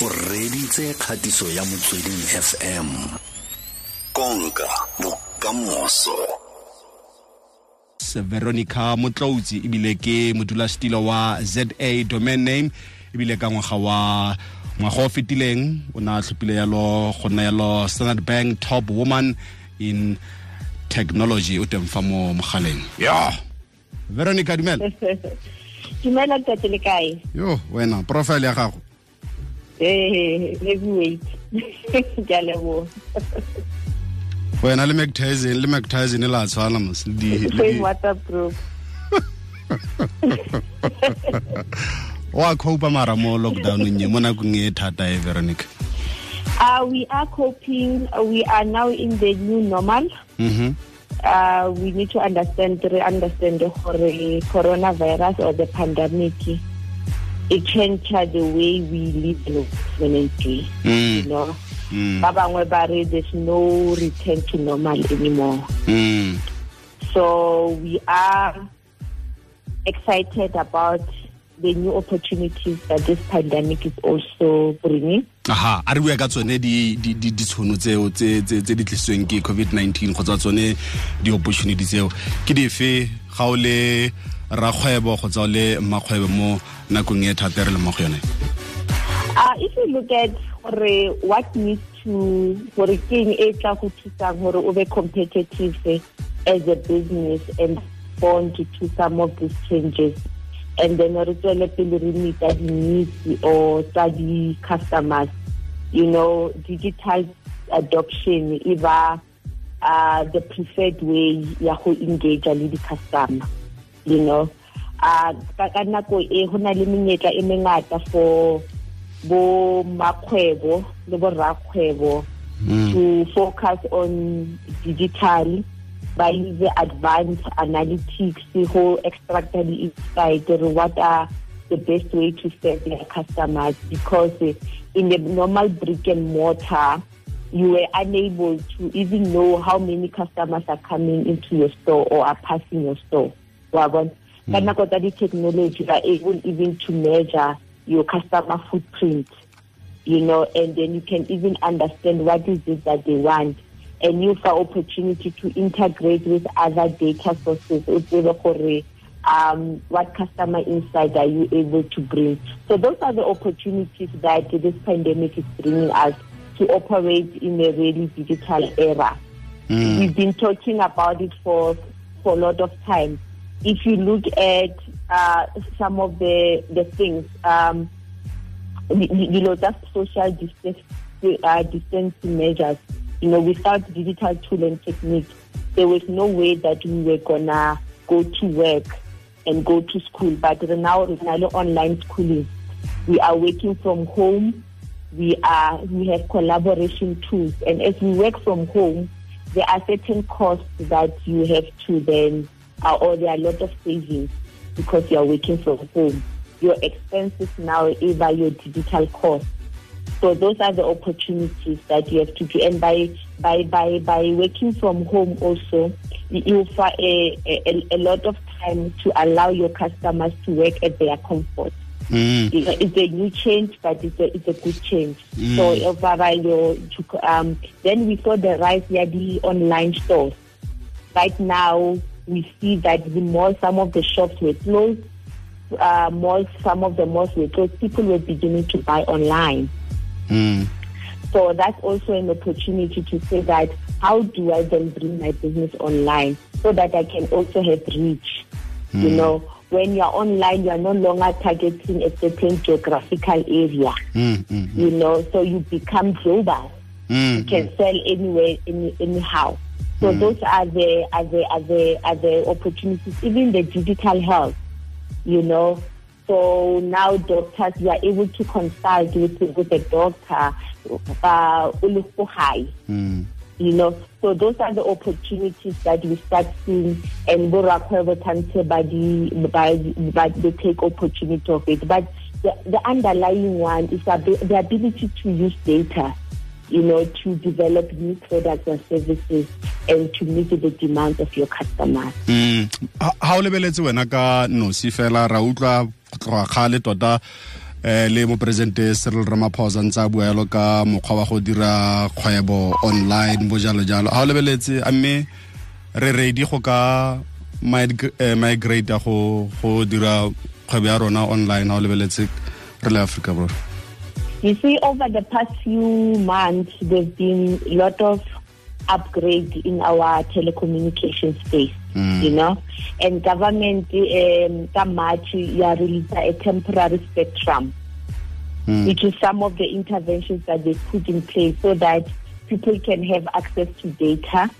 o reditse kgatiso ya motsweding fm konka bokamoso. Veronica motloutsi ebile ke modulasetilo wa za domain name ebile ka ngwaga wa ngwaga o fetileng o ne a tlhophile yalo go nna yalo standard bank top woman in technology o teng fa mo mogaleng. Ya veronica dumela. Dumela tate le kae? Yo wena profile ya gago heavyweight ke a leboga wena le mactizen e le mac tyson la tshwana mos whatsapp group. Wa copa mara mo lockdownong ye mo nakong e thata e veronica? Uh, we are coping. We are now in the new normal. Mhm uh, we need to understand re understand the coronavirus or the pandemic it changed the way we live permanently you mm. know. Mm. Ba bangwe ba re there's no return to normal anymore. Mm. So we are excited about the new opportunities that this pandemic is also bringing. aha a re bua ka tsone di di di ditshono tseo tse di tlisitsweng ke covid-19 kgotsa tsone di-opportunity tseo. Ke dife ga o le rakgwebo kgotsa o le mmakgwebo mo nakong e thata re le mo go yone? Uh, if you look at gore what needs to gore ke eng e tla go thusang gore o be competitive as a business and respond to some of these changes and then re tswele pele re meeta di-needs or tsa di-customers. You know digital adoption e ba uh, the preferred way ya go engage le di-customer you know. Uh, ka nako e go na le menyetla e mengata for bo makgwebo le bo rrakgwebo to focus on digital by use advanced analytics go extract the insight or what are the best way to serve their customers because in the normal brick and mortar you were unable to even know how many customers are coming into your store or are passing your store. Wa bona. Ka hmm. nako tsa di-technology you are able even to measure your customer footprint you know, and then you can even understand what is it that they want. And you for opportunity to integrate with other data sources. Um, what customer insight are you able to bring? So those are the opportunities that this pandemic is bringing us to operate in a really digital era. We've been talking about it for for a lot of time. If you look at uh, some of the the things, um, you you know, just social distance, uh, distancing measures. You know, without digital tool and technique, there was no way that we were gonna go to work and go to school. But now, now online schooling, we are working from home. We are we have collaboration tools, and as we work from home, there are certain costs that you have to then, uh, or there are a lot of savings because you are working from home. Your expenses now either your digital costs. So those are the opportunities that you have to do. And by by by by working from home also, you offer a, a, a lot of time to allow your customers to work at their comfort. mm You know, it's a new change, but it's a, it's a good change. So over your, to, um, then we saw the rise of the online stores. Right now, we see that the more some of the shops were closed, uh, malls, some of the malls were closed. People were beginning to buy online. Mm So that's also an opportunity to say that how do I then bring my business online so that I can also have reach? You know, when you're online, you're no longer targeting a certain geographical area. mm mm You know, so you become global. You mm can sell anywhere, any, anyhow. So those are the are the are the are the opportunities. Even the digital health, you know. So now doctors, you are able to consult with with a doctor, uh, o le ko mm you know so those are the opportunities that we start seeing and borakgwebo tshwanetse ba di ba ba they take opportunity of it. But the, the underlying one is the ability to use data you know to develop new products and services and to meet the demands of your customers. Mm ha o lebeletse wena ka nosi fela ra utlwa go tloga kgale tota eh le Cyril Ramaphosa ntse a ka mokgwa wa go dira kgwebo online bo jalo jalo. A o lebeletse a mme re ready go ka migrate go go dira kgwebo ya rona online a o lebeletse re le Africa bro You see, over the past few months, there's been a lot of upgrade in our telecommunication space, Mm. you know, and government, um, that March, yeah, released a temporary spectrum, Mm. which is some of the interventions that they put in place so that people can have access to data,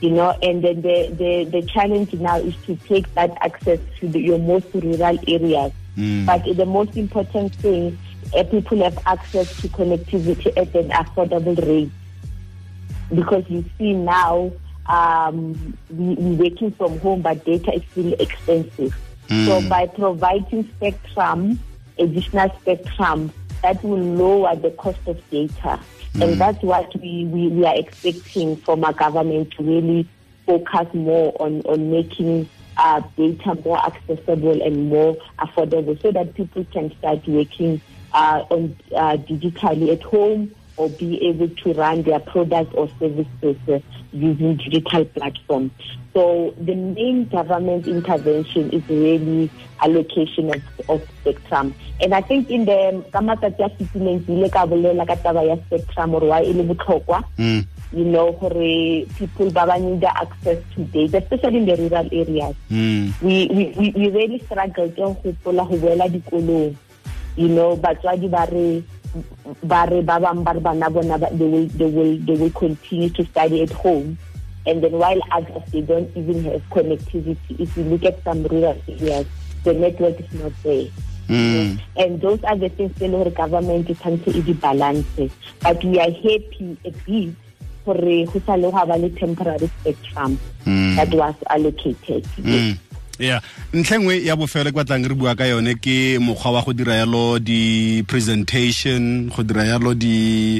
you know, and then the, the, the challenge now is to take that access to the, your most rural areas. Mm. But the most important thing, uh, people have access to connectivity at an affordable rate. Because you see now, um, we, we're working from home, but data is still expensive. Mm. So by providing spectrum, additional spectrum, that will lower the cost of data. And that's what we, we, we are expecting from our government to really focus more on, on making uh, data more accessible and more affordable so that people can start working uh, on uh, digitally at home or be able to run their products or services uh, using digital platforms. So the main government intervention is really allocation of, of spectrum. And I think in the Kamata Fitileng, ile ka bolela ka taba ya spectrum or why e le botlhokwa Mm. you know gore people ba ba need access to data especially in the rural areas Mm. we we we, really struggle to gopola go boela dikolong you know batswadi ba re ba re ba bang ba bana bona they will they will they will continue to study at home and then while others they don't even have connectivity if you look at some rural areas the network is not there Mm. and those are the things e gore government is tshwanetse to balance but we are happy a bit gore go sa le go ba le temporary spectrum Mm. that was allocated Mm. Yeah ntlha nngwe ya bofelo ke batlang re bua ka yone ke mokgwa wa go dira yalo di presentation go dira yalo di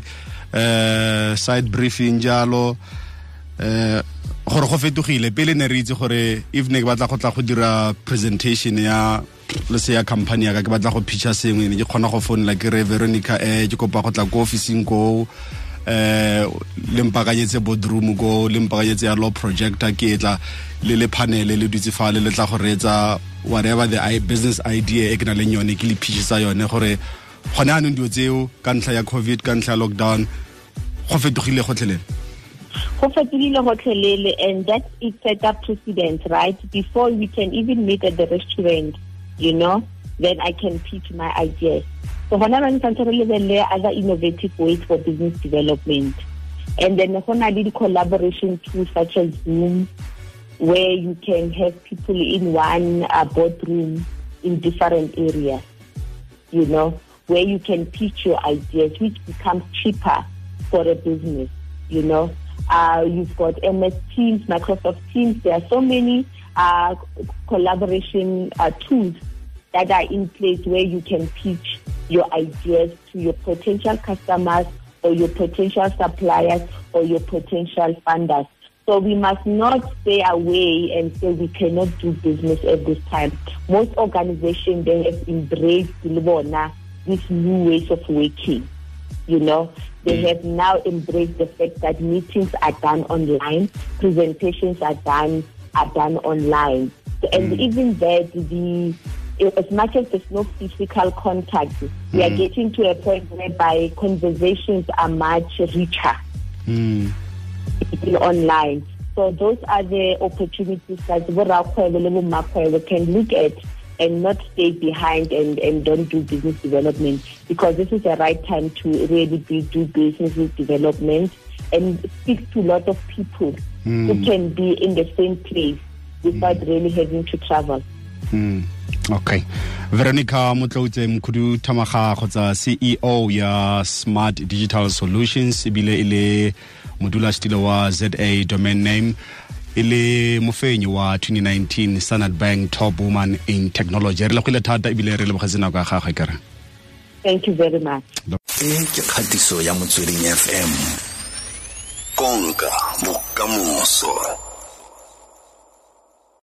uh, side briefing jalo eh gore go fetogile. Pele ne re itse gore if ne ke batla go tla go dira presentation ya le se ya company ya ka ke batla go pitcha sengwe ne ke kgona go founela ke re veronica eh ke kopa go tla ko officing ko eh le mpakanyetse boardroom ko le mpakanyetse ya law projector ke tla le le panel le dutse fa le tla whatever the i- business idea e ke na leng yone ke le pitchisa yone gore gone anong tseo ka ntlha ya covid ka ntlha ya lockdown go fetogile gotlhelele? Go fetogile gotlhelele and that it set up precedent right? Before we can even meet at the restaurant you know then i can pitch my ideas so gona bane tshwanetse re lebelele other innovative ways for business development and then go na le di-collaboration tools such as zoom where you can have people in one uh, boardroom in different areas you know, where you can pitch your ideas, which becomes cheaper for a business, you know. Uh, you've got MS Teams, Microsoft Teams. There are so many uh, collaboration uh, tools that are in place where you can pitch your ideas to your potential customers or your potential suppliers or your potential funders. So we must not stay away and say we cannot do business at this time. Most organizations they have embraced Libona, these new ways of working. You know, they mm. have now embraced the fact that meetings are done online, presentations are done are done online, and mm. even that the as much as there's no physical contact, we are getting to a point whereby conversations are much richer mm. online. So those are the opportunities that bomakgwebo can look at and not stay behind and, and don't do business development because this is the right time to really be, do business development and speak to a lot of people who can be in the same place without really having to travel. Mm. Okay. Veronica motlautse mokhudu thamaga kgotsa ceo ya smart digital solutions ebile e le modulasetilo wa za domain name e le mofenyi wa 2019 standard bank top woman in technology. Re legile thata ebile re lebogetse nako ya gagwe kere. Thank you very much. e ke kgatiso ya motsweding fm konka bokamoso